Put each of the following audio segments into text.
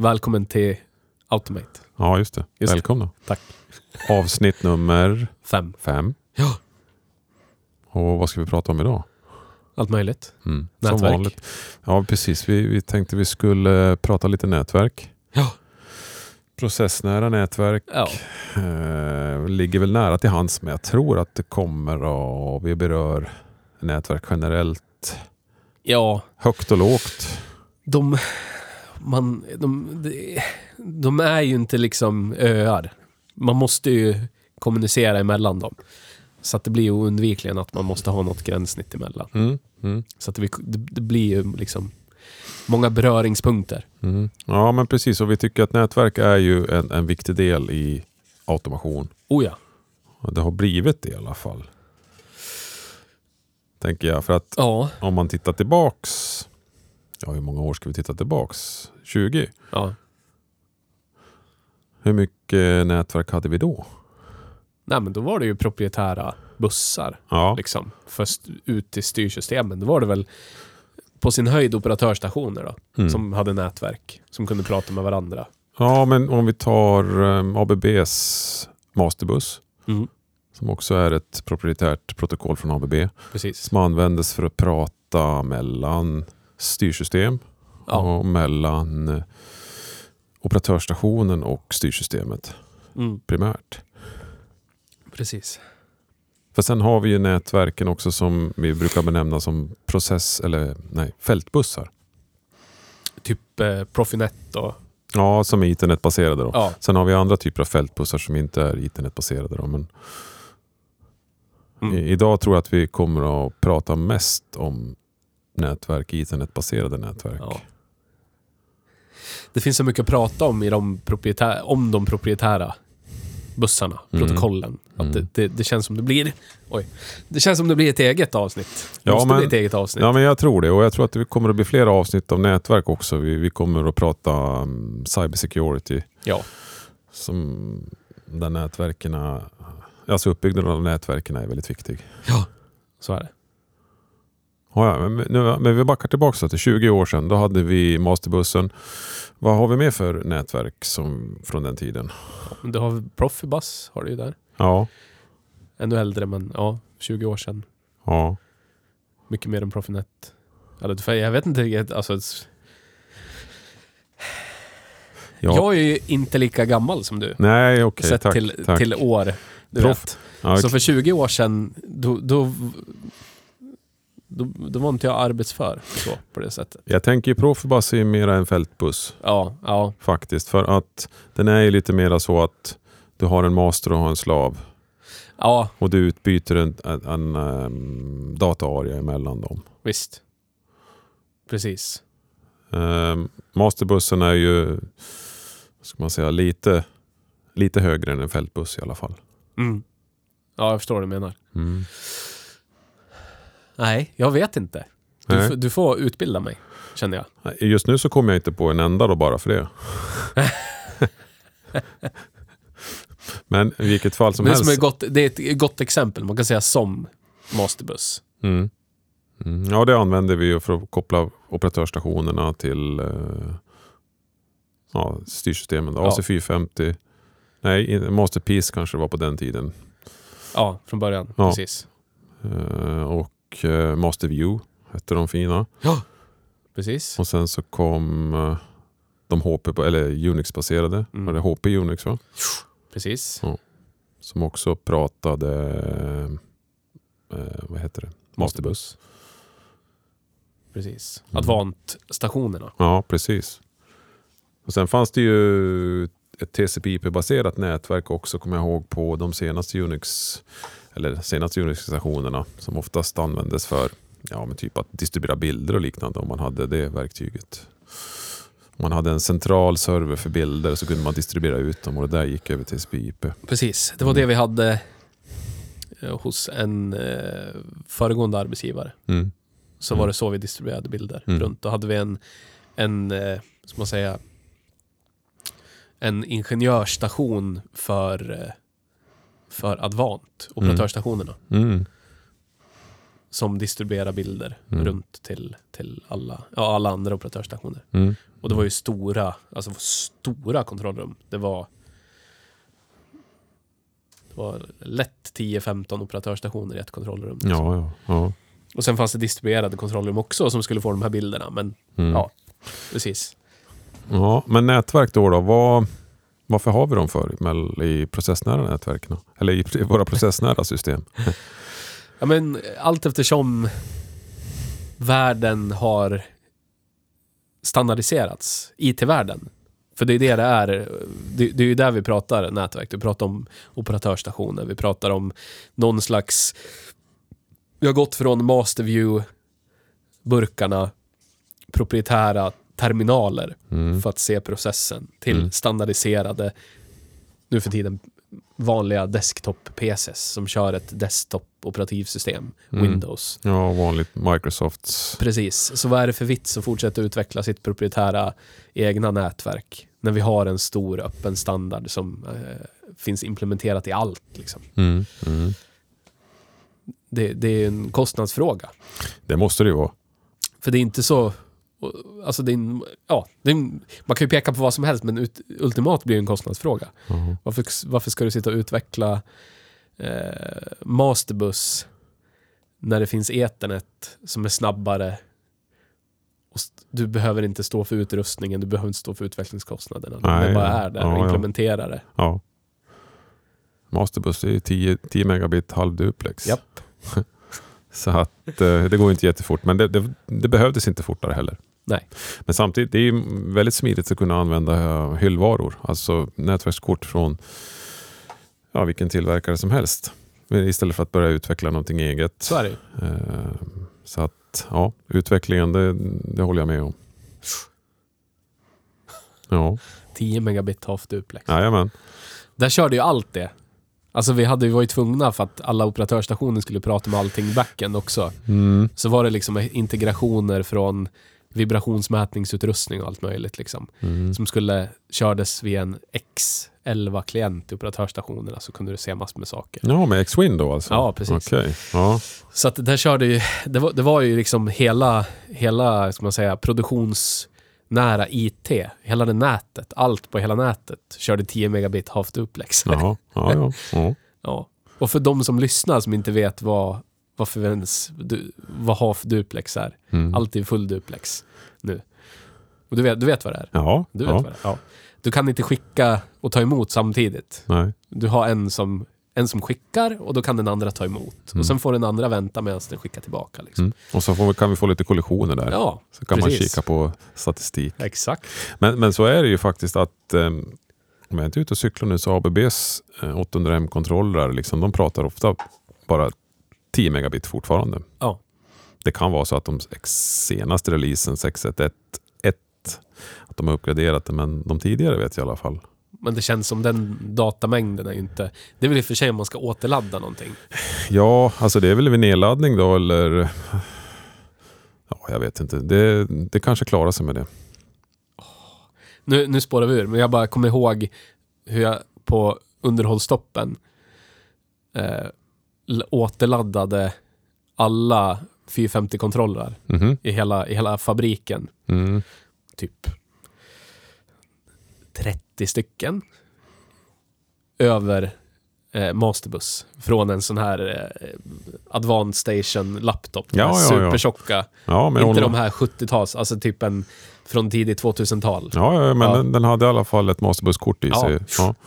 Välkommen till Automate. Ja, just det. Just det. Välkomna. Tack. Avsnitt nummer Fem. fem. Ja. Och vad ska vi prata om idag? Allt möjligt. Mm. Som Nätverk. vanligt. Ja, precis. Vi, vi tänkte vi skulle prata lite nätverk. Ja. Processnära nätverk Ja. eh, ligger väl nära till hands, men jag tror att det kommer och vi berör nätverk generellt. Ja, Högt och lågt. de, man, de, de, de är ju inte liksom öar. Man måste ju kommunicera emellan dem. Så att det blir oundvikligen att man måste ha något gränssnitt emellan. Mm. Mm. Så att det, det, det blir ju liksom många beröringspunkter. Mm. Ja, men precis. Och vi tycker att nätverk är ju en, en viktig del i automation. Oh ja. Och Det har blivit det i alla fall. Tänker jag. För att Ja. om man tittar tillbaks. Ja, hur många år ska vi titta tillbaks? 20? ja. Hur mycket nätverk hade vi då? Nej men då var det ju proprietära bussar. Ja, Liksom, först ut till styrsystemen. Då var det väl på sin höjd operatörsstationer då. mm. Som hade nätverk. Som kunde prata med varandra. ja men om vi tar um, ABBs masterbuss. Mm. Som också är ett proprietärt protokoll från ABB. Precis. Som användes för att prata mellan styrsystem Ja. och mellan eh, operatörsstationen och styrsystemet Mm. primärt. Precis. För sen har vi ju nätverken också som vi brukar benämna som process eller nej, fältbussar. Typ eh, Profinet och... Ja, som är internetbaserade. Då. Ja. Sen har vi andra typer av fältbussar som inte är internetbaserade. Då, men Mm. idag tror jag att vi kommer att prata mest om nätverk, internetbaserade nätverk. Ja. Det finns så mycket att prata om i de proprietär, om de proprietära bussarna, Mm. protokollen. Att Mm. det, det, det känns som det blir... Oj. Det känns som det blir ett eget avsnitt. Det Ja, måste men- bli ett eget avsnitt. Ja, men jag tror det. Och jag tror att det kommer att bli flera avsnitt av nätverk också. Vi, vi kommer att prata um, cybersecurity. Ja. Som där nätverken, alltså uppbyggnaden av nätverken är väldigt viktig. Så är det. Ja, ja, men, nu, men vi backar tillbaka till 20 år sedan. Då hade vi masterbussen. Vad har vi mer för nätverk som, från den tiden? Du har Profibus, har du ju där. Ja, Ännu äldre, men ja, 20 år sedan. ja. Mycket mer än Profinet. För jag vet inte alltså... ja. Jag är ju inte lika gammal som du. Nej, okej. sett tack, till, tack. till år. Du Proff. vet. Ja, Så för 20 år sedan, då, då, då, då var inte jag arbetsför så, på det sättet. Jag tänker ju Profibus är mer en fältbuss Ja, ja, faktiskt. För att den är ju lite mer så att du har en master och har en slav. ja, Och du utbyter en, en, en um, dataarea emellan dem. visst. Precis. Um, masterbussen är ju ska man säga, lite, lite högre än en fältbuss i alla fall. Mm. Ja, jag förstår vad du menar. Mm. Nej, jag vet inte. Du, du får utbilda mig, känner jag. Just nu så kommer jag inte på en enda då bara för det. Men i vilket fall som det, helst. som är gott, det är ett gott exempel. Man kan säga som masterbuss. Mm. Mm. Ja, det använder vi ju för att koppla operatörsstationerna till eh, ja, styrsystemen. Ja. AC450. Nej, Masterpiece kanske det var på den tiden. Ja, från början. Ja. Precis. Eh, och eh, Masterview hette de fina. Ja, precis. Och sen så kom eh, de HP, eller Unix-baserade. Mm. Var det HP Unix va? Precis. Som också pratade, eh, vad heter det? Masterbus. Precis. Mm. Advant-stationerna. Ja, precis. Och sen fanns det ju ett TCP/IP-baserat nätverk också, kommer jag ihåg, på de senaste Unix eller senaste Unix-stationerna som oftast användes för ja, men typ att distribuera bilder och liknande om man hade det verktyget. Om man hade en central server för bilder så kunde man distribuera ut dem och det där gick över TCP/IP. Precis. Det var Mm. det vi hade eh, hos en eh, föregående arbetsgivare. Mm. Så Mm. var det så vi distribuerade bilder Mm. runt. Då hade vi en, en eh, ska man säga, en ingenjörsstation för, eh, för Advant, operatörsstationerna. Mm. Som distribuerar bilder Mm. runt till, till alla, ja, alla andra operatörsstationer. Mm. Och det var ju stora, alltså stora kontrollrum. Det var... Det var lätt 10-15 operatörsstationer i ett kontrollrum. liksom. Ja, ja, ja. Och sen fanns det distribuerade kontrollrum också som skulle få de här bilderna. Men Mm. ja, precis. ja. Men nätverk då, då vad, varför har vi dem för i processnära nätverken? Eller i i våra processnära system? Ja, men allt eftersom världen har standardiserats, IT-världen. För det är det det är. Det, det är ju där vi pratar nätverk. Vi pratar om operatörsstationer. Vi pratar om någon slags... Vi har gått från Masterview-burkarna, proprietära terminaler Mm. för att se processen till Mm. standardiserade, nu för tiden vanliga desktop-PCs som kör ett desktop-operativsystem, Mm. Windows. Ja, vanligt Microsofts... Precis. Så vad är det för vits att fortsätta utveckla sitt proprietära egna nätverk när vi har en stor öppen standard som eh, finns implementerat i allt? Liksom. Mm. Mm. Det, det är en kostnadsfråga. Det måste det ju vara. För det är inte så... Alltså det en, ja, det en, man kan ju peka på vad som helst men ut, ultimat blir det en kostnadsfråga. Ja. Varför, varför ska du sitta och utveckla eh, Masterbus när det finns Ethernet som är snabbare? Och du behöver inte stå för utrustningen, du behöver inte stå för utvecklingskostnaderna. Nej, det bara är där Ja, och implementerar det. ja. Masterbus är ju 10, 10 megabit halvduplex. Japp. Så att eh, det går inte jättefort. Men det, det, det behövdes inte fortare heller. Nej. Men samtidigt, det är ju väldigt smidigt att kunna använda eh, hyllvaror. Alltså nätverkskort från ja, vilken tillverkare som helst. Istället för att börja utveckla någonting eget. Så är det ju. Eh, Så att ja, utvecklingen det, det håller jag med om. Ja, 10 megabit half duplex. jajamän. Där körde ju allt det. Alltså vi hade ju varit tvungna för att alla operatörsstationer skulle prata med allting backend också. Mm. Så var det liksom integrationer från vibrationsmätningsutrustning och allt möjligt liksom. Mm. Som skulle kördes via en X11-klient i operatörsstationerna så kunde du se massor med saker. Ja, med X-Win då alltså? Ja, precis. Okej. Ja. Så att där körde ju, det var, det var ju liksom hela, hela, ska man säga, produktionsnära IT. Hela det nätet, allt på hela nätet körde 10 megabit half duplex. Jaha. Ja, ja. ja. Ja. Och för de som lyssnar som inte vet vad, vad, för ens, du, vad half duplex är. Mm. Allt är full duplex nu. Och du vet, du vet vad det är? Ja. Du vet ja. vad det är? Ja. Du kan inte skicka och ta emot samtidigt. Nej. Du har en som, en som skickar och då kan den andra ta emot. Mm. Och sen får den andra vänta medan den skickar tillbaka. Liksom. Mm. Och så får, kan vi få lite kollisioner där. Ja, så kan man precis. kika på statistik. exakt. Men, men så är det ju faktiskt att ehm, om jag inte är ute och cyklar nu så ABBs eh, 800M-kontroller, liksom, de pratar ofta bara 10 megabit fortfarande. Ja. Det kan vara så att de senaste releasen 6.1.1 att de har uppgraderat det, men de tidigare vet jag i alla fall. Men det känns som den datamängden är inte... Det är väl i och för sig om man ska återladda någonting. Ja, alltså det är väl vid nedladdning då eller... Ja, jag vet inte. Det, det kanske klarar sig med det. Nu, nu spårar vi ur, men jag bara kommer ihåg hur jag på underhållstoppen eh, återladdade alla 450-kontroller Mhm. i hela, i hela fabriken. Mm. Typ 30 stycken. Över eh, Masterbus. Från en sån här eh, Advanced Station laptop. Ja, ja. Supertjocka. Ja, Inte online- de här 70-tals, alltså typ en från tidigt 2000-tal. Ja, men. Den, den hade i alla fall ett Masterbuss-kort i sig.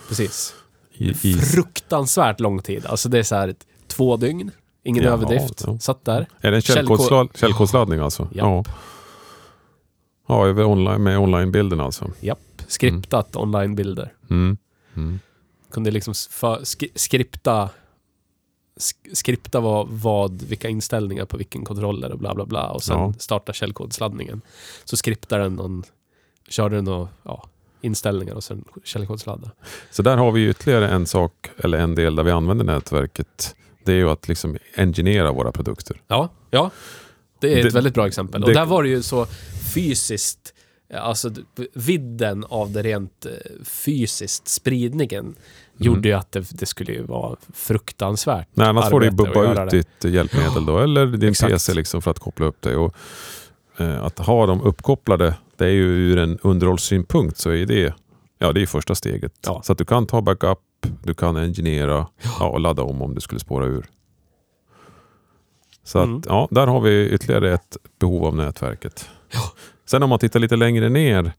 Precis. i, i, Fruktansvärt lång tid. Alltså det är så här två dygn. Ingen Jaha, överdrift. ja. Satt där. är det en Källkod- källkodslad, källkodsladdning alltså? Ja. Japp. Ja, över online, med online-bilden alltså. Japp. Skriptat online-bilder. Mm. Mm. Kunde liksom för, sk- skripta sk- skripta vad, vad, vilka inställningar på vilken kontroller och bla bla bla och sen Ja. starta källkodsladdningen. Så skriptar den någon, körde den några ja, inställningar och sen källkodsladda. Så där har vi ytterligare en sak, eller en del där vi använder nätverket. Det är ju att liksom engineera våra produkter. Ja, ja. Det är ett Det- väldigt bra exempel. Och det- där var det ju så fysiskt, eh, alltså vidden av det rent eh, fysiskt, spridningen, gjorde ju att det, det skulle ju vara fruktansvärt Nej, annars får du ju bubba ut det. ditt hjälpmedel då, eller din Exakt. PC liksom för att koppla upp dig. Och, eh, att ha dem uppkopplade, det är ju ur en underhållssynpunkt så är det, ja, det är första steget. Ja. Så att du kan ta backup, du kan engineera ja, och ladda om om du skulle spåra ur. Så Mm. att, ja, där har vi ytterligare ett behov av nätverket. Ja. Sen om man tittar lite längre ner,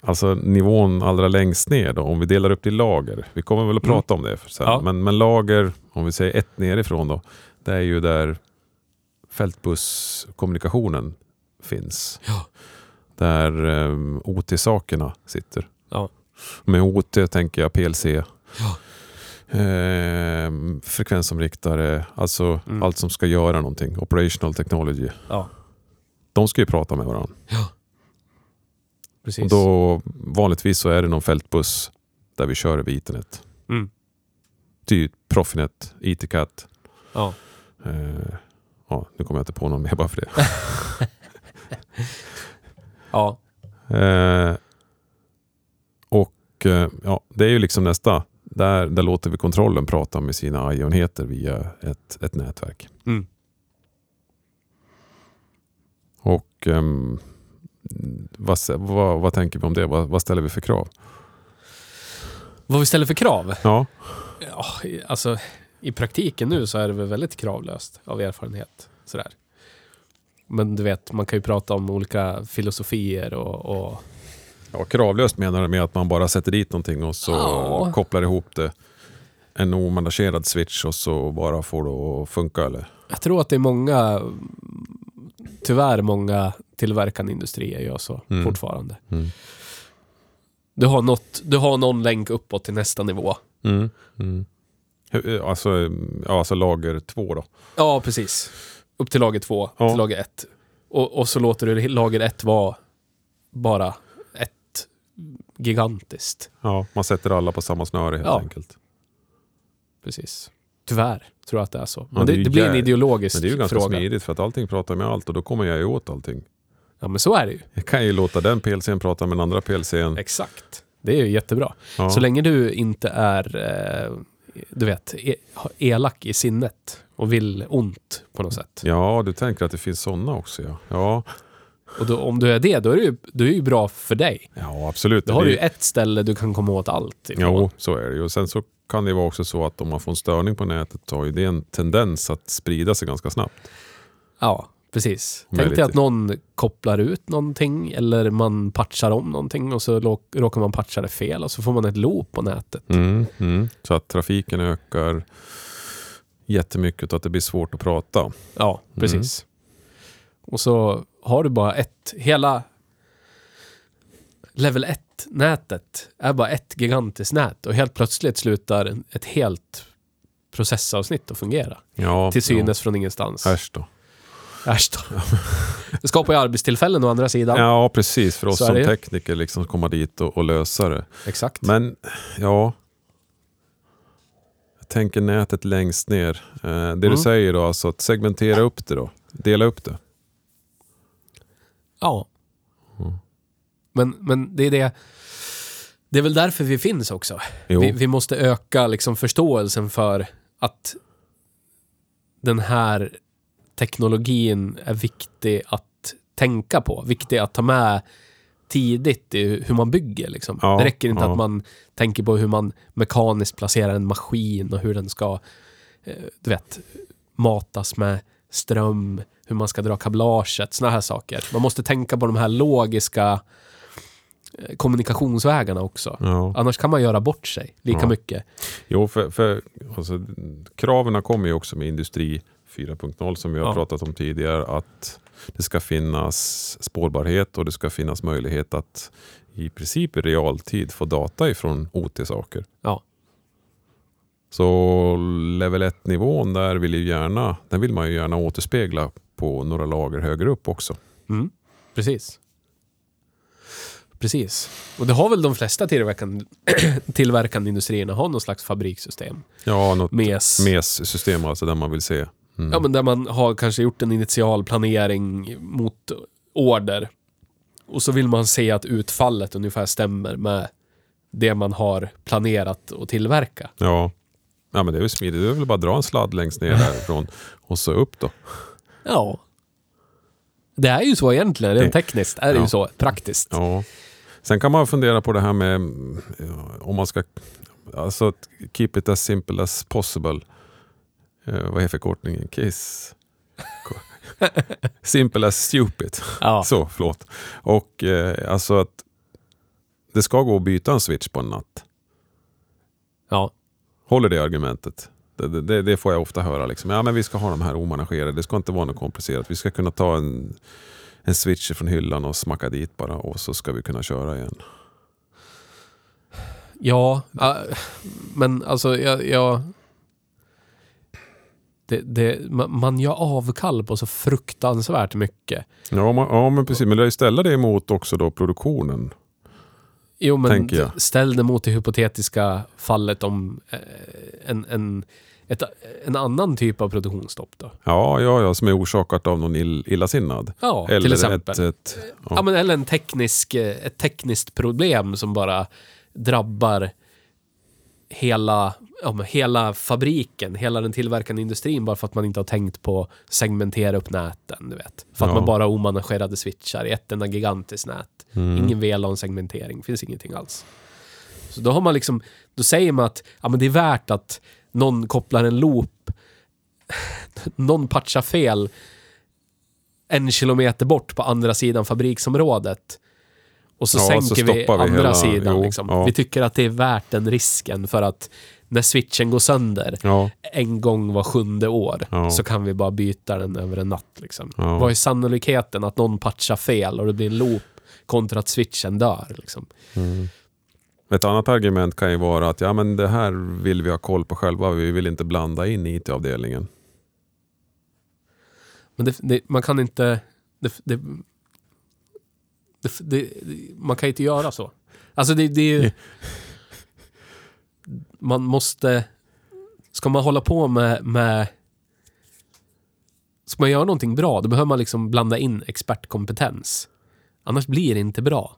alltså nivån allra längst ner då, om vi delar upp det i lager. Vi kommer väl att Mm. prata om det sen. Ja. Men, men lager, om vi säger ett nerifrån då, det är ju där fältbusskommunikationen finns. Ja. Där um, OT-sakerna sitter. Ja. Med OT tänker jag PLC, Ja. ehm, frekvensomriktare, alltså Mm. allt som ska göra någonting. Operational technology. Ja. De ska ju prata med varandra. Precis. Och då, vanligtvis så är det någon fältbuss där vi kör över Ethernet. Mm. Typ Profinet, ETCAT. Ja. Eh, ja, nu kommer jag inte på någon mer bara för det. Ja. Eh, och eh, ja, det är ju liksom nästa. Där, där låter vi kontrollen prata med sina IO-enheter via ett, ett nätverk. Mm. Och ehm, vad, vad, vad tänker vi om det? Vad, vad ställer vi för krav? Vad vi ställer för krav? Ja, Ja, alltså i praktiken nu så är det väl väldigt kravlöst av erfarenhet. Sådär. Men du vet, man kan ju prata om olika filosofier och, och ja kravlöst menar du med att man bara sätter dit någonting och så Ja. kopplar ihop det. En omanagerad switch och så bara får det att funka eller? jag tror att det är många, tyvärr många tillverkande industrier gör så Mm. fortfarande. Mm. Du har, något, du har någon länk uppåt till nästa nivå. Mm. Mm. Alltså, ja, alltså lager två då. Ja, precis. Upp till lager två, Ja. till lager ett. Och, och så låter du lager ett vara bara gigantiskt. Ja, man sätter alla på samma snöre helt Ja. enkelt. Precis. Tyvärr tror jag att det är så. Men Ja, det det, det, blir en ideologisk Men det är ju ganska fråga. smidigt för att allting pratar med allt och då kommer jag ju åt allting. Ja, men så är det ju. Jag kan ju låta den PLCn prata med den andra PLCn. Exakt. Det är ju jättebra. Ja. Så länge du inte är, eh, du vet, e- elak i sinnet och vill ont på något sätt. Ja, du tänker att det finns sådana också ja. Ja, Och då, om du är det, då är det ju, då är det ju bra för dig. ja absolut. Då har Det- du ju ett ställe du kan komma åt allt ifrån. Jo, så är det ju. Och sen så kan det vara också så att om man får en störning på nätet så har ju det en tendens att sprida sig ganska snabbt. Ja, precis. Tänk dig att någon kopplar ut någonting eller man patchar om någonting och så råkar man patcha det fel och så får man ett loop på nätet. Mm, mm. Så att trafiken ökar jättemycket och att det blir svårt att prata. Ja, precis. Och så har du bara ett, hela level 1-nätet är bara ett gigantiskt nät och helt plötsligt slutar ett helt processavsnitt att fungera. Ja, Till synes från ingenstans. Ja. Äsch då. Äsch då. Det skapar ju arbetstillfällen å andra sidan. Ja, precis. För oss som det tekniker liksom komma dit och, och lösa det. Exakt. Men ja, jag tänker nätet längst ner. Eh, det Mm. du säger då, alltså att segmentera upp det då. Dela upp det. Ja. Mm. Men, men det är det... Det är väl därför vi finns också. Vi, vi måste öka liksom förståelsen för att den här teknologin är viktig att tänka på. Viktig att ta med tidigt i hur man bygger. Liksom. Ja, det räcker inte ja. att man tänker på hur man mekaniskt placerar en maskin och hur den ska, eh, du vet, matas med ström, hur man ska dra kablaget, såna här saker. Man måste tänka på de här logiska eh, kommunikationsvägarna också. Ja. Annars kan man göra bort sig lika Ja. mycket. Jo, för, för alltså, kraven kommer ju också med Industri 4.0 som vi har Ja. pratat om tidigare. Att det ska finnas spårbarhet och det ska finnas möjlighet att i princip i realtid få data ifrån OT-saker. Ja. Så level 1-nivån där vill, ju gärna, den vill man ju gärna återspegla på några lager högre upp också. Mm. Precis. Precis. Och det har väl de flesta tillverkande, tillverkande industrierna, har någon slags fabrikssystem. Ja, något MES. MES-system alltså där man vill se. Mm. Ja, men där man har kanske gjort en initial planering mot order. Och så vill man se att utfallet ungefär stämmer med det man har planerat att tillverka. Ja. ja, men det är ju smidigt. Är väl bara dra en sladd längst ner därifrån och så upp då. Ja. Det är ju så egentligen, rent Det- tekniskt är det ja. ju så. Praktiskt. Ja. Sen kan man fundera på det här med ja, om man ska alltså keep it as simple as possible. Eh, vad är förkortningen? KISS? simple as stupid. Ja. Så, förlåt. Och eh, alltså att det ska gå att byta en switch på en natt. ja. Håller det argumentet? Det, det, det får jag ofta höra. Liksom. Ja, men vi ska ha de här omanagerade. Det ska inte vara något komplicerat. Vi ska kunna ta en, en switch från hyllan och smacka dit bara och så ska vi kunna köra igen. Ja, äh, men alltså jag... jag det, det, ma- man gör avkall på så fruktansvärt mycket. Ja, man, ja men precis. Men det ställer det emot också då produktionen. Jo, men ställ det mot det hypotetiska fallet om eh, en, en, ett, en annan typ av produktionsstopp då. Ja, ja, ja, som är orsakat av någon ill, illasinnad. Ja, Eller till exempel. Ett, ett, Ja. ja. men, eller en teknisk, eh, ett tekniskt problem som bara drabbar hela, ja, men hela fabriken, hela den tillverkande industrin bara för att man inte har tänkt på segmentera upp näten. Du vet. För att Ja. man bara har omanagerade switchar i ett enda gigantiskt nät. Mm. Ingen VLAN-segmentering, finns ingenting alls. Så då har man liksom, då säger man att ja, men det är värt att någon kopplar en loop, någon patchar fel en kilometer bort på andra sidan fabriksområdet. Och så Ja, så sänker vi stoppar vi andra hela- sidan. jo, liksom. ja. Vi tycker att det är värt den risken för att när switchen går sönder Ja, en gång var sjunde år Ja. så kan vi bara byta den över en natt. Liksom. Ja. Vad är sannolikheten att någon patchar fel och det blir en loop kontra att switchen dör? Liksom. Ett annat argument kan ju vara att ja, men det här vill vi ha koll på själva. Vi vill inte blanda in IT-avdelningen. Men det, det, man kan inte... Det, man kan inte göra så. Alltså det, det är ju... Man måste... Ska man hålla på med, med... Ska man göra någonting bra, då behöver man liksom blanda in expertkompetens. Annars blir det inte bra.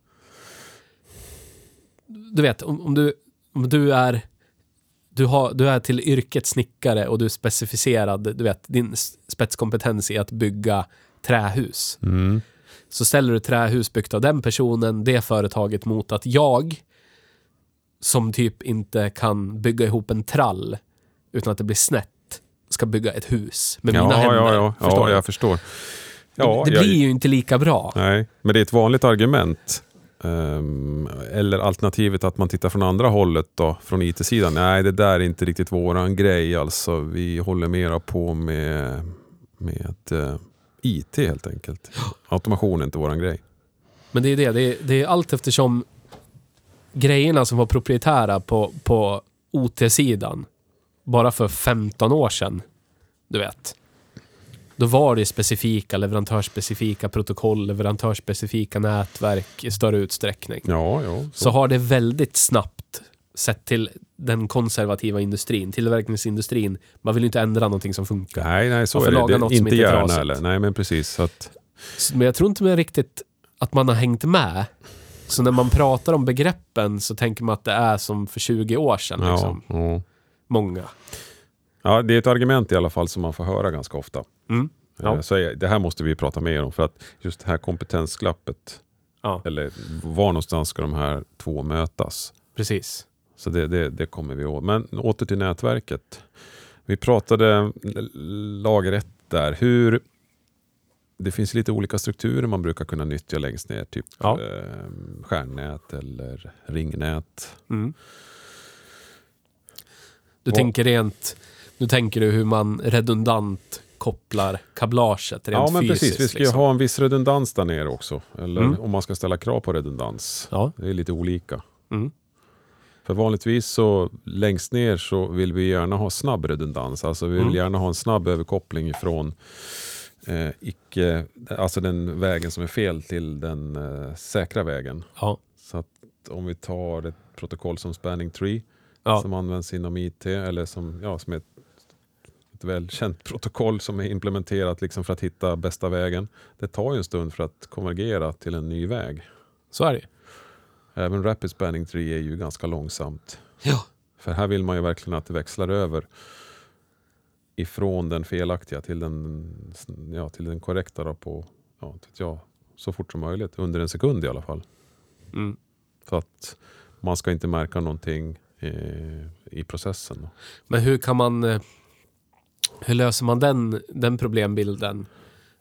Du vet, om, om, du, om du är... Du, har, du är till yrket snickare och du är specificerad, du vet, din spetskompetens är att bygga trähus. Mm. Så ställer du trähus byggt av den personen, det företaget mot att jag, som typ inte kan bygga ihop en trall utan att det blir snett, ska bygga ett hus med mina ja, händer. ja, ja, Förstår ja, du? jag förstår. Ja, det jag- blir ju inte lika bra. Nej, men det är ett vanligt argument. Ehm, eller alternativet att man tittar från andra hållet då, från IT-sidan. Nej, det där är inte riktigt våran grej. Alltså, vi håller mera på med, med eh, IT helt enkelt. Automation är inte våran grej. Men det är det, det är, det är allt eftersom grejerna som var proprietära på, på OT-sidan bara för 15 år sedan, du vet. Då var det specifika leverantörsspecifika protokoll, leverantörsspecifika nätverk i större utsträckning. Ja, ja. Så har det väldigt snabbt sett till den konservativa industrin, tillverkningsindustrin. Man vill ju inte ändra någonting som funkar. Nej, nej, så är det. det något inte inte är gärna heller. Nej, men precis. Så att, Så- Men jag tror inte riktigt att man har hängt med. Så när man pratar om begreppen så tänker man att det är som för 20 år sedan. ja, Liksom. ja. Många. ja, det är ett argument i alla fall som man får höra ganska ofta. Mm. Ja. Eh, Så är- det här måste vi prata mer om. För att just det här kompetensglappet, Ja, eller var någonstans ska de här två mötas? precis. Så det, det, det kommer vi åt. Men åter till nätverket. Vi pratade l- lager 1 där. Hur, det finns lite olika strukturer man brukar kunna nyttja längst ner. Typ Ja. eh, stjärnnät eller ringnät. Mm. Du Vad- tänker rent... Nu tänker du hur man redundant kopplar kablaget rent Ja men fysiskt. precis, vi ska ju liksom. ha en viss redundans där nere också. Eller Mm. om man ska ställa krav på redundans. Ja. Det är lite olika. Mm. För vanligtvis så längst ner så vill vi gärna ha snabb redundans. Alltså vi vill Mm. gärna ha en snabb överkoppling från eh, icke, alltså den vägen som är fel till den eh, säkra vägen. Ja. Så att om vi tar ett protokoll som Spanning Tree Ja. som används inom IT eller som, ja, som är ett, ett välkänt protokoll som är implementerat liksom för att hitta bästa vägen. Det tar ju en stund för att konvergera till en ny väg. Så är det Även Rapid Spanning Tree är ju ganska långsamt. Ja. För här vill man ju verkligen att det växlar över ifrån den felaktiga till den, ja, till den korrekta då på, ja, jag, så fort som möjligt. Under en sekund i alla fall. Mm. För att man ska inte märka någonting eh, i processen. Men hur kan man... eh, Hur löser man den, den problembilden?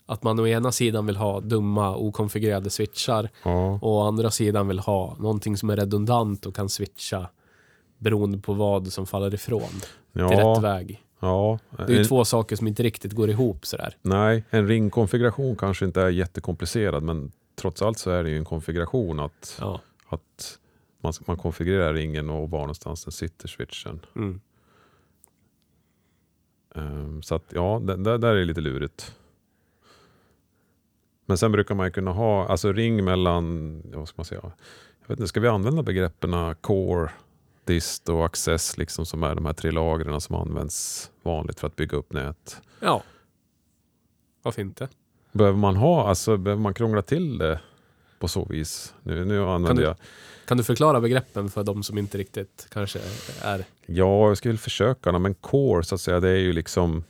Att man å ena sidan vill ha dumma okonfigurerade switchar Ja, och å andra sidan vill ha någonting som är redundant och kan switcha beroende på vad som faller ifrån till rätt ja, väg. Ja. Det är En- två saker som inte riktigt går ihop sådär. Nej, en ringkonfiguration kanske inte är jättekomplicerad men trots allt så är det ju en konfiguration att, Ja. att man, man konfigurerar ringen och var någonstans den sitter switchen. Mm. Ehm, så att ja, det, det där är lite lurigt. Men sen brukar man ju kunna ha, alltså ring mellan, vad ska man säga? Jag vet inte, ska vi använda begreppen core, dist och access liksom som är de här tre lagren som används vanligt för att bygga upp nät? ja. Varför inte? Behöver man ha, alltså behöver man krångla till det på så vis? Nu, nu använder du- jag, Kan du förklara begreppen för de som inte riktigt kanske är... ja jag väl försöka, men core så att säga, det är ju liksom,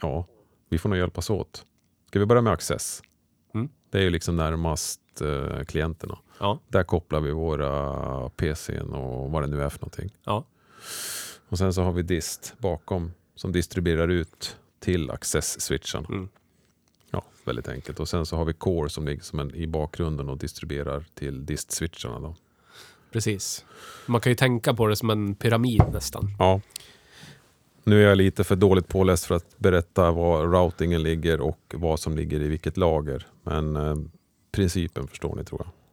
ja, vi får nog hjälpas åt. Ska vi börja med access? Mm. Det är ju liksom närmast eh, klienterna. Ja. Där kopplar vi våra PCn och vad det nu är för någonting. Ja. Och sen så har vi dist bakom som distribuerar ut till access-switcharna. Mm. Ja, väldigt enkelt. Och sen så har vi core som ligger som en, i bakgrunden och distribuerar till dist-switcharna. Då. Precis. Man kan ju tänka på det som en pyramid nästan. Ja. Nu är jag lite för dåligt påläst för att berätta var routingen ligger och vad som ligger i vilket lager. Men eh, principen förstår ni tror jag.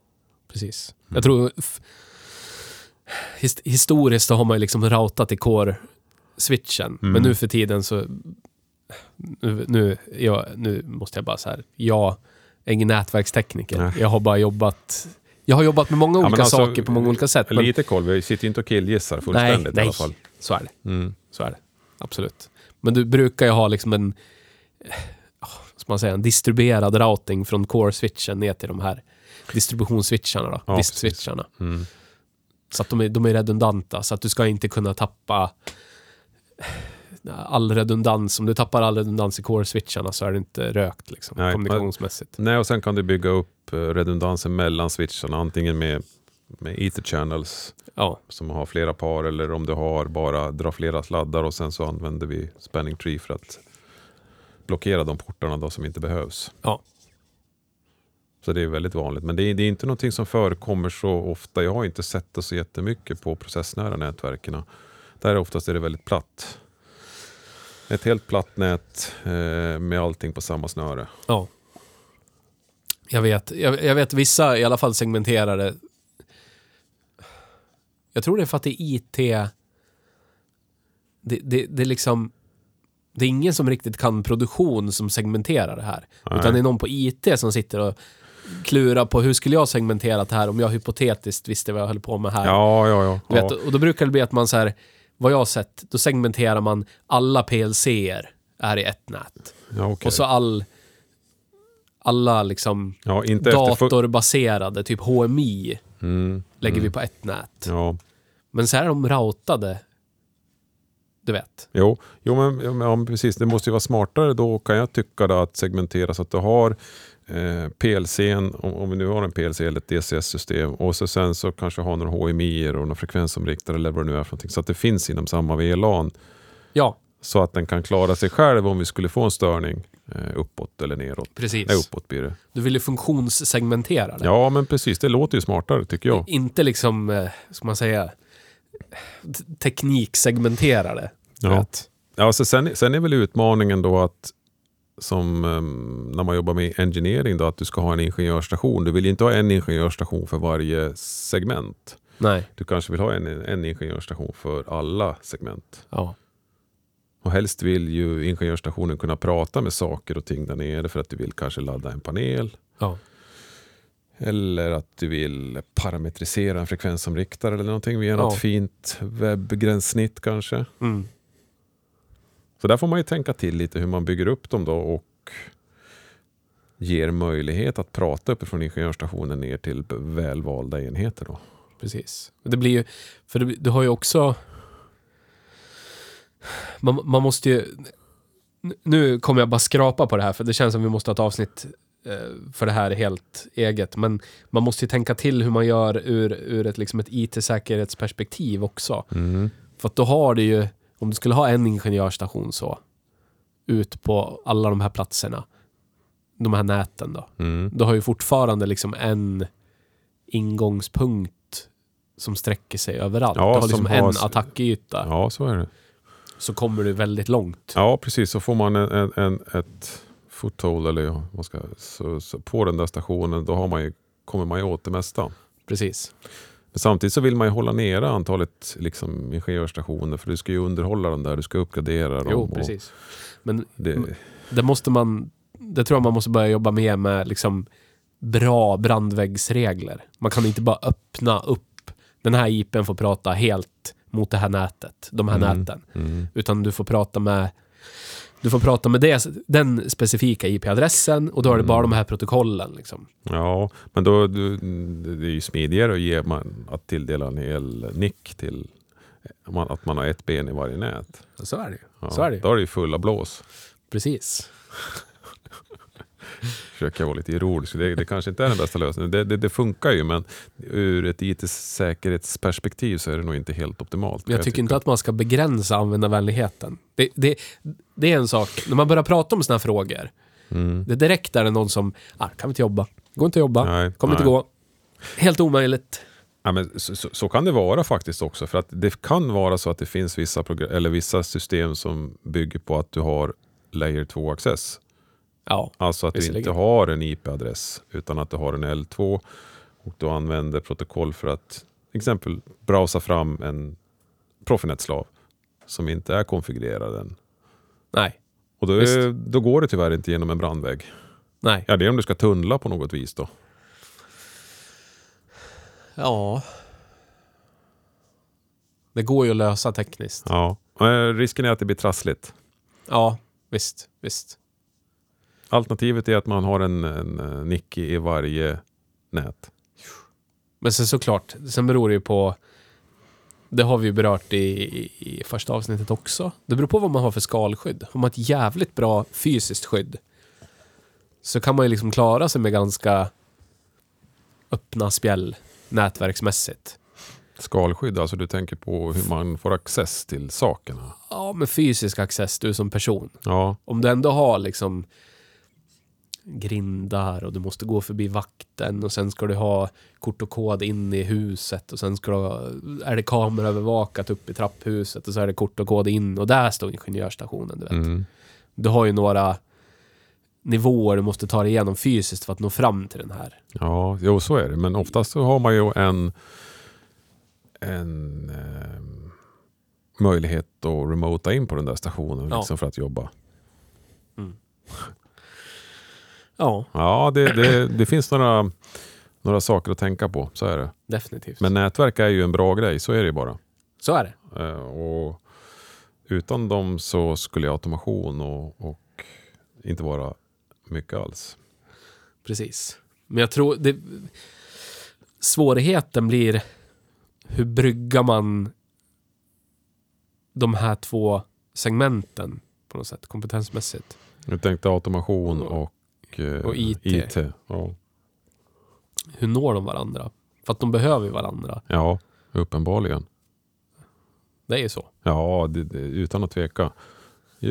Precis. Mm. Jag tror... f- His, historiskt så har man ju liksom routat i core-switchen. Mm. Men nu för tiden så... Nu, nu, jag, nu måste jag bara så här. Jag är ingen nätverkstekniker. Nej. Jag har bara jobbat... Jag har jobbat med många Ja, olika alltså, saker på många olika sätt. Men, Lite koll, vi sitter ju inte och killgissar fullständigt nej, i alla fall. så är det. Mm. Så är det. Absolut. Men du brukar ju ha liksom en... vad ska man säga? En distribuerad routing från core-switchen ner till de här distributionsswitcharna då. Ja, Disk-switcharna. Mm. Så att de är, de är redundanta. Så att du ska inte kunna tappa all redundans. Om du tappar all redundans i core-switcharna så är det inte rökt liksom, Nej, kommunikationsmässigt. Nej, och sen kan du bygga upp eh, redundansen mellan switcharna, antingen med, med ether channels Ja, som har flera par eller om du har bara dra flera sladdar och sen så använder vi spanning tree för att blockera de portarna då som inte behövs. Ja. Så det är väldigt vanligt. Men det är, det är inte någonting som förekommer så ofta. Jag har inte sett det så jättemycket på processnära nätverken. Där oftast är det väldigt platt. Ett helt platt nät eh, med allting på samma snöre. ja. Jag vet, jag, jag vet vissa i alla fall segmenterare. Jag tror det är för att det är IT. Det, det, det är liksom... Det är ingen som riktigt kan produktion som segmenterar det här. Nej. Utan det är någon på IT som sitter och klurar på hur skulle jag segmentera det här om jag hypotetiskt visste vad jag höll på med här. Ja, ja, ja. Du vet, och då brukar det bli att man så här, vad jag har sett, då segmenterar man alla PLCer är i ett nät. ja okej. Och så all, alla liksom ja, datorbaserade, typ HMI, mm, lägger mm. vi på ett nät. Ja, Men så här är de routade. Du vet. jo, jo men, ja, men precis. Det måste ju vara smartare då kan jag tycka då, att segmentera så att du har eh, PLCn, om, om vi nu har en PLC eller ett DCS-system och så sen så kanske har några HMI och några frekvensomriktare eller vad det nu är för någonting. Så att det finns inom samma VLAN Ja, så att den kan klara sig själv om vi skulle få en störning eh, uppåt eller neråt. precis. Nej, uppåt blir det. Du vill ju funktionssegmentera det. Ja, men precis. Det låter ju smartare tycker jag. Inte liksom, eh, ska man säga, tekniksegmentera det. Ja. Ja, så sen, sen är väl utmaningen då att som ehm, när man jobbar med engineering då, att du ska ha en ingenjörsstation. Du vill inte ha en ingenjörsstation för varje segment. Nej. Du kanske vill ha en, en ingenjörsstation för alla segment. Ja. Och helst vill ju ingenjörsstationen kunna prata med saker och ting där nere för att du vill kanske ladda en panel. Ja. Eller att du vill parametrisera en frekvensomriktare eller någonting via Ja. något fint webbgränssnitt kanske. Mm. Så där får man ju tänka till lite hur man bygger upp dem då och ger möjlighet att prata uppifrån ingenjörsstationen ner till välvalda enheter. Då. Precis. Det blir ju, för det, du har ju också... Man, man måste ju... Nu kommer jag bara skrapa på det här för det känns som vi måste ha ett avsnitt eh, för det här helt eget. Men man måste ju tänka till hur man gör ur, ur ett, liksom ett IT-säkerhetsperspektiv också. Mm. För att då har du ju, om du skulle ha en ingenjörsstation så, ut på alla de här platserna, de här näten då. Mm. Du har ju fortfarande liksom en ingångspunkt som sträcker sig överallt. Ja, du har som liksom en attackyta. Ja, så är det. Så kommer du väldigt långt. Ja, precis. Så får man en, en, en, ett foothold eller ja, ska, så, så på den där stationen, då har man ju, kommer man ju åt det mesta. Precis. Men samtidigt så vill man ju hålla nere antalet liksom, ingenjörsstationer för du ska ju underhålla dem där, du ska uppgradera dem. Jo, precis. Men Det, det måste man... Det tror jag man måste börja jobba mer med liksom bra brandväggsregler. Man kan inte bara öppna upp. Den här IPn får prata helt mot det här nätet. De här Mm. näten. mm, Utan du får prata med du får prata med det, den specifika IP-adressen och då är det bara Mm. de här protokollen. Liksom. ja, men då, du, det är ju smidigare att, ge man, att tilldela en hel nick till att man har ett ben i varje nät. Så är det ju. Ja, Så är det ju. Då är det ju fulla blås. Precis. Försöker jag vara lite ironisk. Det, det kanske inte är den bästa lösningen. Det, det, det funkar ju men ur ett IT-säkerhetsperspektiv så är det nog inte helt optimalt. kan Jag tycker inte att man ska begränsa användarvänligheten. Det, det, det är en sak, när man börjar prata om såna här frågor, Mm. det direkt är det någon som, ah, kan vi inte jobba? Går inte att jobba? Nej, Kommer inte nej. gå. Helt omöjligt. Ja, men så, så, så kan det vara faktiskt också. För att det kan vara så att det finns vissa, eller vissa system som bygger på att du har layer 2-access. Ja, Alltså att du inte har en IP-adress utan att du har en L2 och du använder protokoll för att exempel browsa fram en Profinet-slav som inte är konfigurerad än. nej, Och då, är, då går det tyvärr inte genom en brandvägg. nej. Ja, det är om du ska tunnla på något vis då. Ja. Det går ju att lösa tekniskt. Ja. Risken är att det blir trassligt. Ja, visst, visst. Alternativet är att man har en, en eh, nick i varje nät. Men sen såklart, sen beror det ju på... Det har vi ju berört i, i, första avsnittet också. Det beror på vad man har för skalskydd. Om man har ett jävligt bra fysiskt skydd så kan man ju liksom klara sig med ganska öppna spjäll nätverksmässigt. Skalskydd, alltså du tänker på hur man får access till sakerna. Ja, med fysisk access, du som person. Ja, Om du ändå har liksom grindar och du måste gå förbi vakten och sen ska du ha kort och kod in i huset och sen ska du ha, är det kameraövervakat upp i trapphuset och så är det kort och kod in och där står ingenjörsstationen. Du, vet. mm. du har ju några nivåer du måste ta dig igenom fysiskt för att nå fram till den här. ja jo, så är det. Men oftast så har man ju en, en ehm, möjlighet att remota in på den där stationen Ja. liksom för att jobba. Ja, Ja, det, det, det finns några, några saker att tänka på. Så är det. definitivt. Men nätverk är ju en bra grej, så är det ju bara. så är det. Eh, Och utan dem så skulle automation och, och inte vara mycket alls. Precis. Men jag tror det... Svårigheten blir hur bryggar man de här två segmenten på något sätt, kompetensmässigt. Jag tänkte automation och, eh, Och IT. Ja. Hur når de varandra? För att de behöver ju varandra. ja, uppenbarligen. Det är ju så. Ja, det, det, utan att tveka.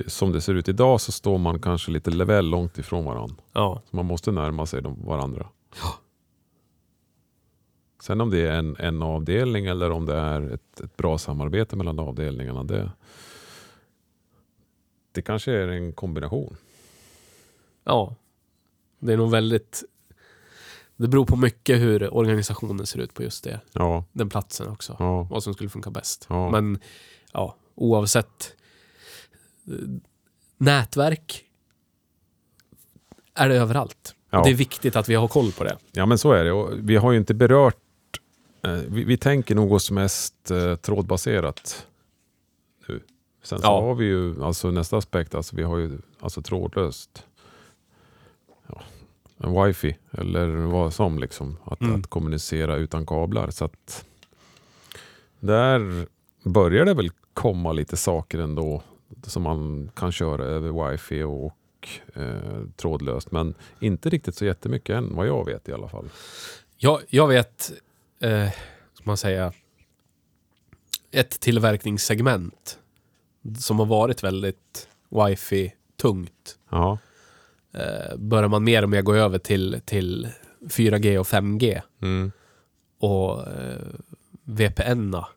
Som det ser ut idag så står man kanske lite väl långt ifrån varandra. Ja, Så man måste närma sig dem, varandra. Sen om det är en, en avdelning eller om det är ett, ett bra samarbete mellan avdelningarna. Det, det kanske är en kombination. ja. Det är nog väldigt... Det beror på mycket hur organisationen ser ut på just det. Ja, Den platsen också. ja, Vad som skulle funka bäst. Ja. Men ja, oavsett. eh, Nätverk är det överallt. ja. Det är viktigt att vi har koll på det. ja, men så är det. Och vi har ju inte berört... Eh, vi, vi tänker nog oss mest eh, trådbaserat nu. Sen så Ja. har vi ju alltså nästa aspekt, alltså vi har ju alltså trådlöst. En wifi eller vad som liksom. Att, Mm. att kommunicera utan kablar. Så att där börjar det väl komma lite saker ändå som man kan köra över wifi och och eh, trådlöst. Men inte riktigt så jättemycket än, vad jag vet i alla fall. Jag, jag vet, eh, ska man säga, ett tillverkningssegment som har varit väldigt wifi-tungt. Ja, Eh, börjar man mer och mer gå över till, till 4G och 5G mm. och eh, VPN-a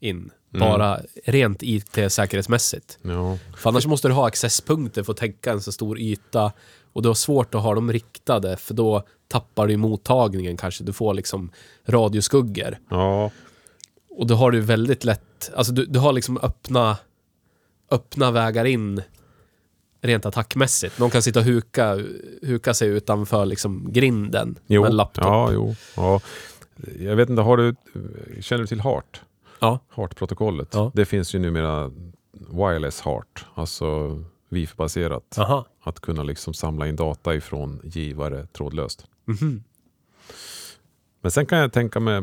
in. Mm. Bara rent IT-säkerhetsmässigt. ja. För annars måste du ha accesspunkter för att täcka en så stor yta. Och du har svårt att ha dem riktade, för då tappar du mottagningen kanske. Du får liksom radioskuggor. ja. Och då har du väldigt lätt, alltså du, du har liksom öppna, öppna vägar in rent attackmässigt. Någon kan sitta och huka, huka sig utanför liksom grinden Jo, med en laptop. ja, jo. Ja. Jag vet inte, har du, känner du till HART? Ja. HART-protokollet. Ja. Det finns ju numera wireless HART, alltså wifi-baserat. Att kunna liksom samla in data ifrån givare trådlöst. Mhm. Men sen kan jag tänka mig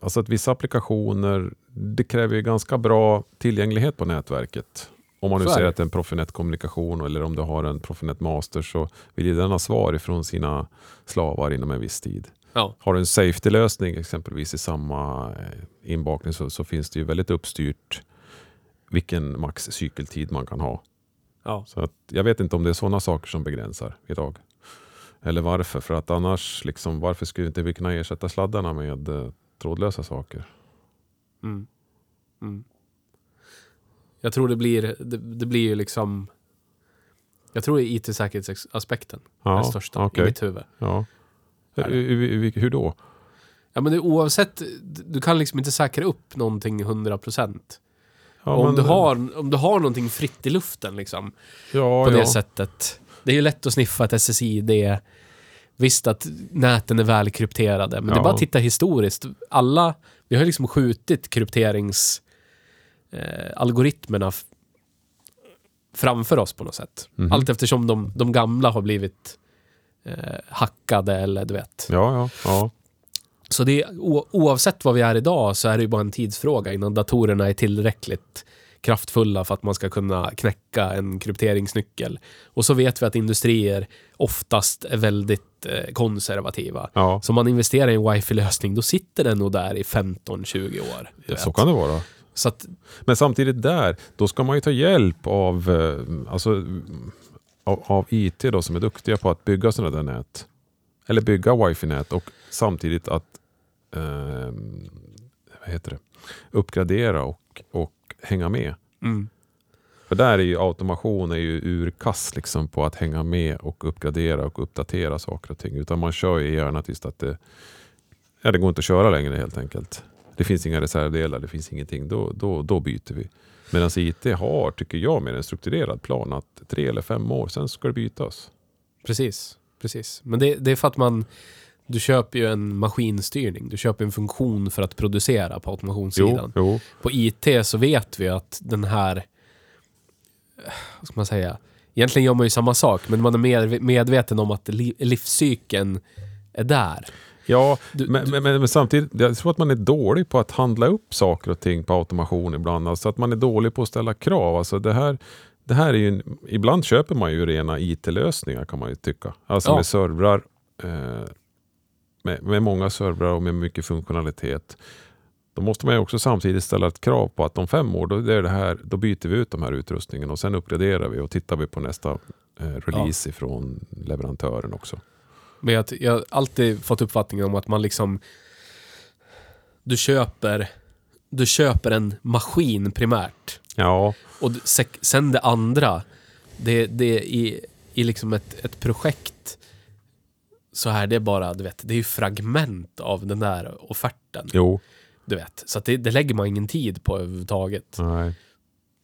alltså att vissa applikationer, det kräver ju ganska bra tillgänglighet på nätverket. Om man nu säger att det är en Profinet-kommunikation eller om du har en Profinet Master så vill ju den ha svar ifrån sina slavar inom en viss tid. Ja. Har du en safety-lösning exempelvis i samma eh, inbakning så, så finns det ju väldigt uppstyrt vilken max cykeltid man kan ha. Ja. Så att, jag vet inte om det är sådana saker som begränsar idag. Eller varför, för att annars, liksom, varför skulle inte vi kunna ersätta sladdarna med eh, trådlösa saker? Mm. Mm. Jag tror det blir, det, det blir ju liksom... Jag tror det är IT-säkerhetsaspekten. Ja, den största okej. i mitt huvud. Ja. Hur, då? Ja men det, oavsett, du kan liksom inte säkra upp någonting 100%. Ja, om, men- du har, om du har någonting fritt i luften liksom, ja, på ja. det sättet. Det är ju lätt att sniffa ett SSID. Visst att näten är väl krypterade, men det är Ja. bara att titta historiskt. Alla, vi har liksom skjutit krypterings eh, algoritmerna framför oss på något sätt. Mhm. Allt eftersom de, de gamla har blivit eh, hackade eller du vet. Ja, ja, ja. Så det är, oavsett vad vi är idag så är det ju bara en tidsfråga innan datorerna är tillräckligt kraftfulla för att man ska kunna knäcka en krypteringsnyckel. Och så vet vi att industrier oftast är väldigt eh, konservativa. ja. Så om man investerar i en wifi-lösning, då sitter den nog där i 15-20 år. du Så kan det vara. Så att, Men samtidigt där, då ska man ju ta hjälp av, eh, alltså, av, av IT då, som är duktiga på att bygga sådana där nät. Eller bygga wifi-nät och samtidigt att eh, vad heter det? uppgradera och, och hänga med. mm, För där är ju automation är ju urkass liksom på att hänga med och uppgradera och uppdatera saker och ting. Utan man kör ju gärna tills att det, ja, det går inte att köra längre helt enkelt. Det finns inga reservdelar, det finns ingenting. Då, då, då byter vi. Medan IT har, tycker jag, med en strukturerad plan att tre eller fem år, sen ska det bytas. precis, precis. Men det, det är för att man du köper ju en maskinstyrning. Du köper en funktion för att producera på Jo, automationssidan. jo. På IT så vet vi att den här... Vad ska man säga? Egentligen gör man ju samma sak, men man är mer medveten om att li- livscykeln är där. Ja, men, men, men, samtidigt, jag tror att man är dålig på att handla upp saker och ting på automation ibland. Alltså att man är dålig på att ställa krav. Alltså det här, det här är ju ibland köper man ju rena IT-lösningar kan man ju tycka. Alltså Ja. med servrar, eh, med, med många servrar och med mycket funktionalitet. Då måste man ju också samtidigt ställa ett krav på att om fem år, då, är det här, då byter vi ut de här utrustningen och sen uppgraderar vi och tittar vi på nästa eh, release ifrån leverantören också. Men jag, jag har alltid fått uppfattningen om att man liksom... Du köper... Du köper en maskin primärt. Ja, Och sen det andra, det, det är i, i liksom ett, ett projekt så är det bara, du vet, det är ju fragment av den där offerten. jo, Du vet. Så det, det lägger man ingen tid på överhuvudtaget. nej.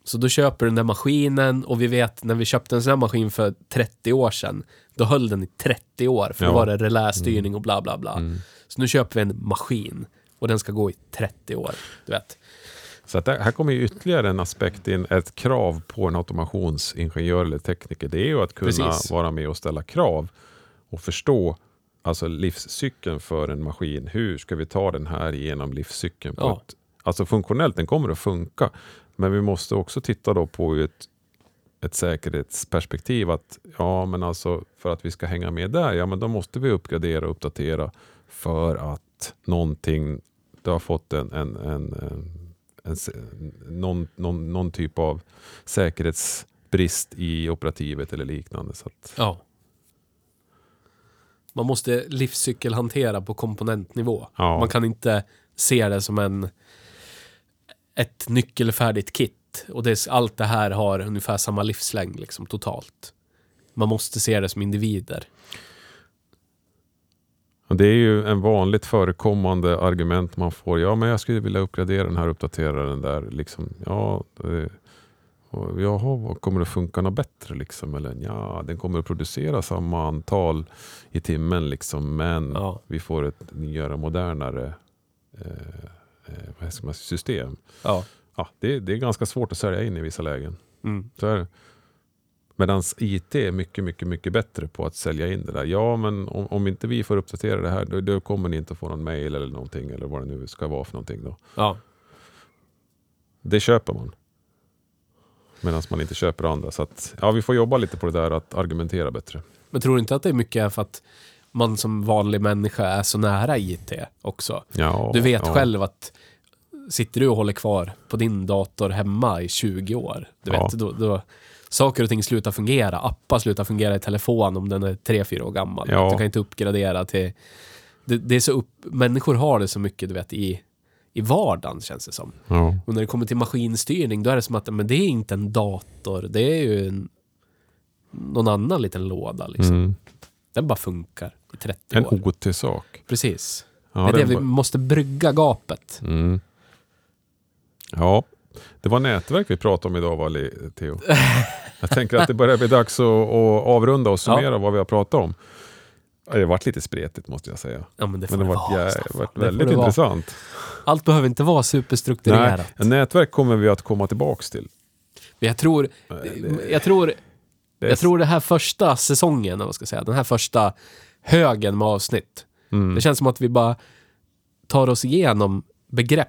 Så då köper du den där maskinen och vi vet när vi köpte en sån här maskin för 30 år sedan, då höll den i 30 år för då Ja. var det relästyrning och bla bla bla. Mm. Så nu köper vi en maskin och den ska gå i 30 år. Du vet. Så att här kommer ju ytterligare en aspekt in, ett krav på en automationsingenjör eller tekniker. Det är ju att kunna Precis. vara med och ställa krav och förstå alltså livscykeln för en maskin. Hur ska vi ta den här genom livscykeln? På Ja. ett, alltså funktionellt, den kommer att funka. Men vi måste också titta då på ett, ett säkerhetsperspektiv att ja, men alltså för att vi ska hänga med där, ja men då måste vi uppgradera och uppdatera för att någonting, det har fått en, en, en, en, en någon, någon, någon typ av säkerhetsbrist i operativet eller liknande. Så att, Ja. Man måste livscykelhantera på komponentnivå. ja, Man kan inte se det som en ett nyckelfärdigt kit. Och det, är- allt det här har ungefär samma livslängd liksom, totalt. Man måste se det som individer. Och det är ju en vanligt förekommande argument man får. Ja, men jag skulle vilja uppgradera den här, uppdatera den där. Liksom, ja, det, och, jaha, kommer det funka något bättre? Liksom? Eller ja, den kommer att producera samma antal i timmen, liksom, men Ja. vi får ett nyare, modernare eh, eh, system. Ja. Ja, det, det är ganska svårt att sälja in i vissa lägen. Mm. Medan IT är mycket, mycket, mycket bättre på att sälja in det där. Ja, men om, om inte vi får uppdatera det här, då, då kommer ni inte att få någon mail eller någonting, eller vad det nu ska vara för någonting. Då. ja. Det köper man. Medan man inte köper andra. Så att, ja, vi får jobba lite på det där att argumentera bättre. Men tror du inte att det är mycket för att man som vanlig människa är så nära IT också? Ja, Du vet ja. själv att sitter du och håller kvar på din dator hemma i 20 år, du vet, då, då saker och ting slutar fungera. Appar slutar fungera i telefon om den är 3-4 år gammal. Ja. Du kan inte uppgradera till... Det, det är så upp, människor har det så mycket, du vet, i, i vardagen känns det som. Ja. Och när det kommer till maskinstyrning, då är det som att men det är inte en dator, det är ju en, någon annan liten låda. Liksom. Mm. Den bara funkar i 30 En år. OT-sak. Precis. Ja, det är det vi måste brygga gapet. Mm. Ja, det var nätverk vi pratade om idag, va, Theo? Jag tänker att det börjar bli dags att, att avrunda och summera vad vi har pratat om. Ja, Det har varit lite spretigt måste jag säga. Ja, men det Men det det har vara. varit, Det väldigt det vara. intressant. Allt behöver inte vara superstrukturerat. Nej, nätverk kommer vi att komma tillbaks till. Men jag tror, jag tror, jag tror det här första säsongen, vad ska jag säga, den här första högen med avsnitt. Mm. Det känns som att vi bara tar oss igenom begrepp.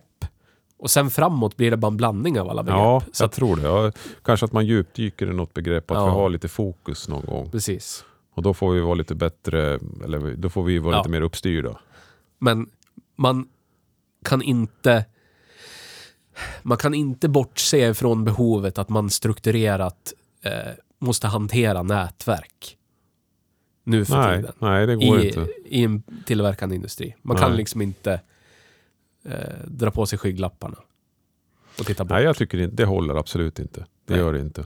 Och sen framåt blir det bara en blandning av alla begrepp. Ja, Så jag att, tror det. Ja, kanske att man djupdyker i något begrepp, att Ja. vi har lite fokus någon gång. precis. Och då får vi vara lite bättre, eller då får vi vara Ja. lite mer uppstyrda. Men man kan inte man kan inte bortse från behovet att man strukturerat eh, måste hantera nätverk. Nu för Nej, tiden. nej, det går I, inte. I en tillverkande industri. Man Nej. kan liksom inte eh, dra på sig skygglapparna och titta bort. Nej, jag tycker inte, det håller absolut inte. Det Nej. gör det inte.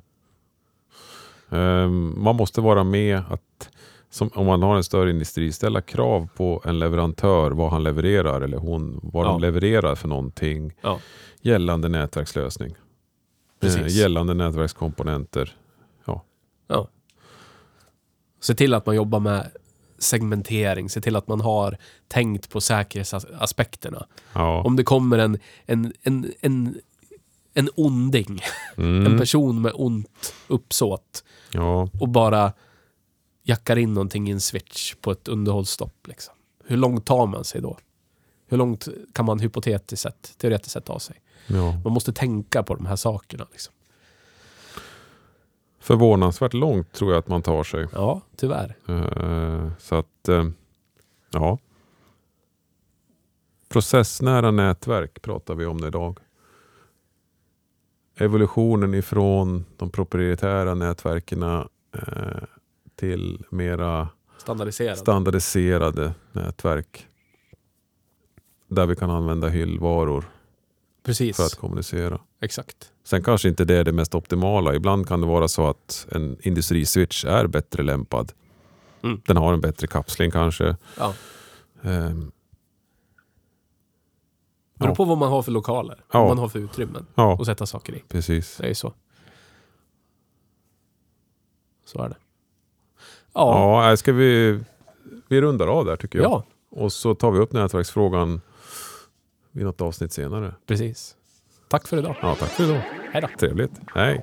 Ehm, man måste vara med att, som, om man har en större industri, ställa krav på en leverantör vad han levererar eller hon, vad Ja. de levererar för någonting Ja. gällande nätverkslösning. Eh, gällande nätverkskomponenter. Ja. Se till att man jobbar med segmentering, se till att man har tänkt på säkerhetsaspekterna. Ja. Om det kommer en, en, en, en, en onding, en Mm. person med ont uppsåt ja. och bara jackar in någonting i en switch på ett underhållsstopp. Liksom. Hur långt tar man sig då? Hur långt kan man hypotetiskt sett, teoretiskt sett ta sig? ja. Man måste tänka på de här sakerna. Liksom. Förvånansvärt långt tror jag att man tar sig. Ja, tyvärr. Eh, Så att, eh, ja. Processnära nätverk pratar vi om idag. Evolutionen ifrån de proprietära nätverken eh, till mera Standardiserad. standardiserade nätverk. Där vi kan använda hyllvaror Precis, för att kommunicera. Exakt. Sen kanske inte det är det mest optimala. Ibland kan det vara så att en industriswitch är bättre lämpad. Mm. Den har en bättre kapsling kanske. Ja. Ehm, Beror Ja. på vad man har för lokaler, Ja. vad man har för utrymmen ja, att sätta saker i. precis. Det är ju så. Så är det. Ja, Ja, nej, ska vi, vi rundar av där tycker jag. ja Och så tar vi upp nätverksfrågan vid något avsnitt senare. precis. Tack för idag. Ja, tack för idag. Hej då. Trevligt. Hej.